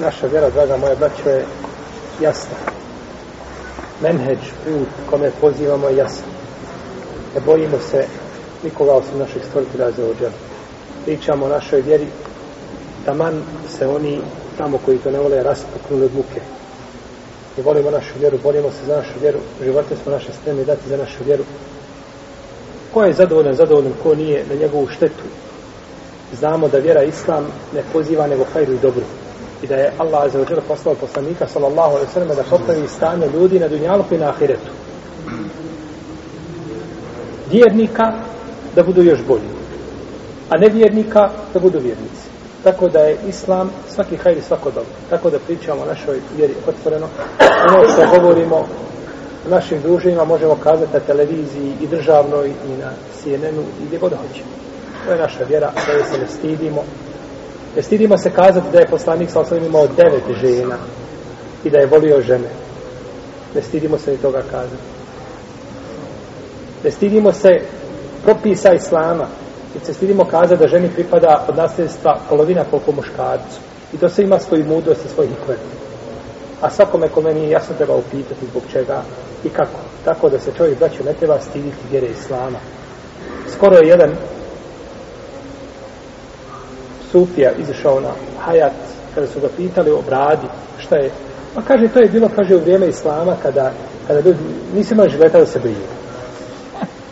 naša vjera, draga moja braćo, je jasna. Menheđ, put kome pozivamo je jasan. Ne bojimo se nikoga osim naših stvoritelja za ođer. Pričamo o našoj vjeri, taman se oni tamo koji to ne vole raspuknuli od muke. I volimo našu vjeru, borimo se za našu vjeru, živote smo naše spremni dati za našu vjeru. Ko je zadovoljan, zadovoljan, ko nije na njegovu štetu. Znamo da vjera Islam ne poziva nego hajru i dobru i da je Allah za ođer poslao poslanika sallallahu alejhi ve sellem da popravi stanje ljudi na dunjalku i na ahiretu. Vjernika da budu još bolji, a nevjernika da budu vjernici. Tako da je Islam svaki hajri svako dobro. Tako da pričamo o našoj vjeri otvoreno. Ono što govorimo o našim druženjima možemo kazati na televiziji i državnoj i na CNN-u i gdje god hoćemo. To je naša vjera, da se ne stidimo, Ne stidimo se kazati da je poslanik sa osnovim imao devet žena i da je volio žene. Ne stidimo se ni toga kazati. Ne stidimo se propisa islama i se stidimo kazati da ženi pripada od nasljedstva polovina koliko muškarcu. I to se ima svoju mudrost i svoj hikmet. A svakome kome nije jasno treba upitati zbog čega i kako. Tako da se čovjek braću ne treba stiditi vjere islama. Skoro je jedan Sufija izašao na hajat, kada su ga pitali o bradi, šta je? Pa kaže, to je bilo, kaže, u vrijeme Islama, kada, kada ljudi, nisi imali žileta da se brije.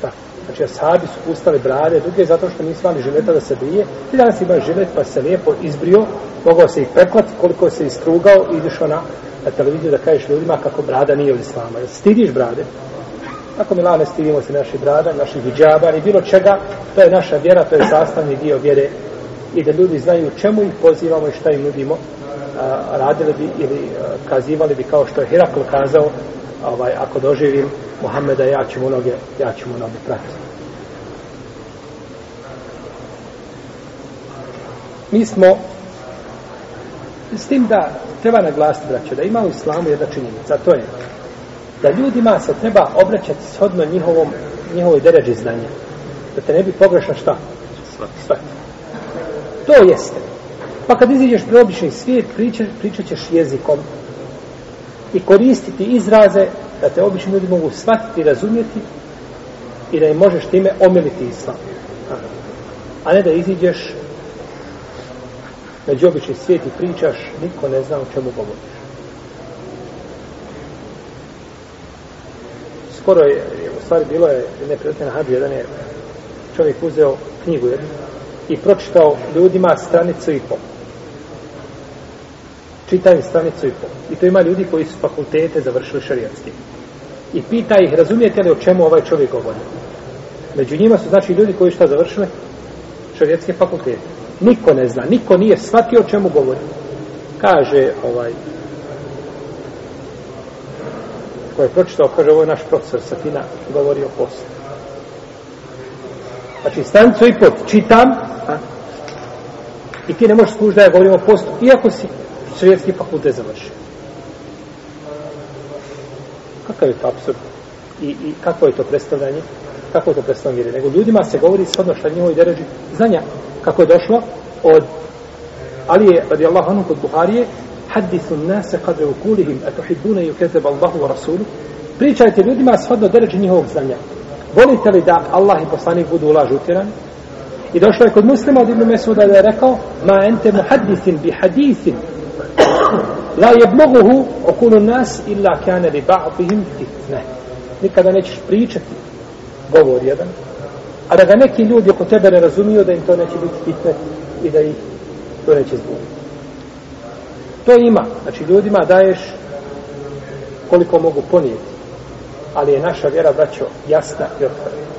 Da. Znači, ashabi su pustali brade, druge zato što nisi imali žileta da se brije. I danas ima žilet, pa se lijepo izbrio, mogao se ih preklati, koliko se istrugao i ideš na, na televiziju da kažeš ljudima kako brada nije od Islama. Stidiš brade? Ako mi lane stidimo se naših brada, naših hijjaba, i bilo čega, to je naša vjera, to je sastavni dio vjere i da ljudi znaju čemu ih pozivamo i šta im nudimo, a, radili bi ili a, kazivali bi kao što je Herakl kazao, ovaj, ako doživim Muhammeda, ja ću mu noge, ja ću mu noge pratiti. Mi smo s tim da treba naglasiti, braćo, da ima u islamu jedna činjenica, to je da ljudima se treba obraćati shodno njihovom, njihovoj deređi znanja. Da te ne bi pogrešno šta? Svaki. To jeste. Pa kad iziđeš pri običaj svijet, priča, pričat ćeš jezikom i koristiti izraze da te obični ljudi mogu shvatiti i razumjeti i da im možeš time omiliti islam. A ne da iziđeš među obični svijet i pričaš, niko ne zna o čemu govoriš. Skoro je, u stvari bilo je neprijatno na hađu, jedan je čovjek uzeo knjigu jednu i pročitao ljudima stranicu i pol. Čitaju stranicu i pol. I to ima ljudi koji su fakultete završili šarijatski. I pita ih, razumijete li o čemu ovaj čovjek govori? Među njima su znači ljudi koji šta završili? Šarijatske fakultete. Niko ne zna, niko nije shvatio o čemu govori. Kaže ovaj ko je pročitao, kaže ovo je naš profesor Safina, govori o poslu. Znači, stanicu i pot čitam, a? i ti ne možeš služiti da ja govorim o postu, iako si šrijetski fakultet završio. Kakav je to absurd? I, I kako je to predstavljanje? Kako je to predstavljanje? Nego ljudima se govori shodno šta njihovi deređi znanja. Kako je došlo od Ali je, radi Allah, ono kod Buharije, hadithu nase kadre ukulihim, kulihim, a i Allahu wa Rasulu, pričajte ljudima shodno deređi njihovog znanja. Volite li da Allah i poslanik budu ulaž utjerani? I došlo je kod muslima od Ibnu Mesuda da je rekao ma ente muhadisin bi hadithin la jebmoguhu okunu nas illa kane li ba'dihim fitne. Nikada nećeš pričati govor jedan, a da ga neki ljudi oko tebe ne razumiju da im to neće biti fitne i da ih to neće zbuniti. To ima. Znači ljudima daješ koliko mogu ponijeti ali je naša vjera, braćo, jasna i otvorena.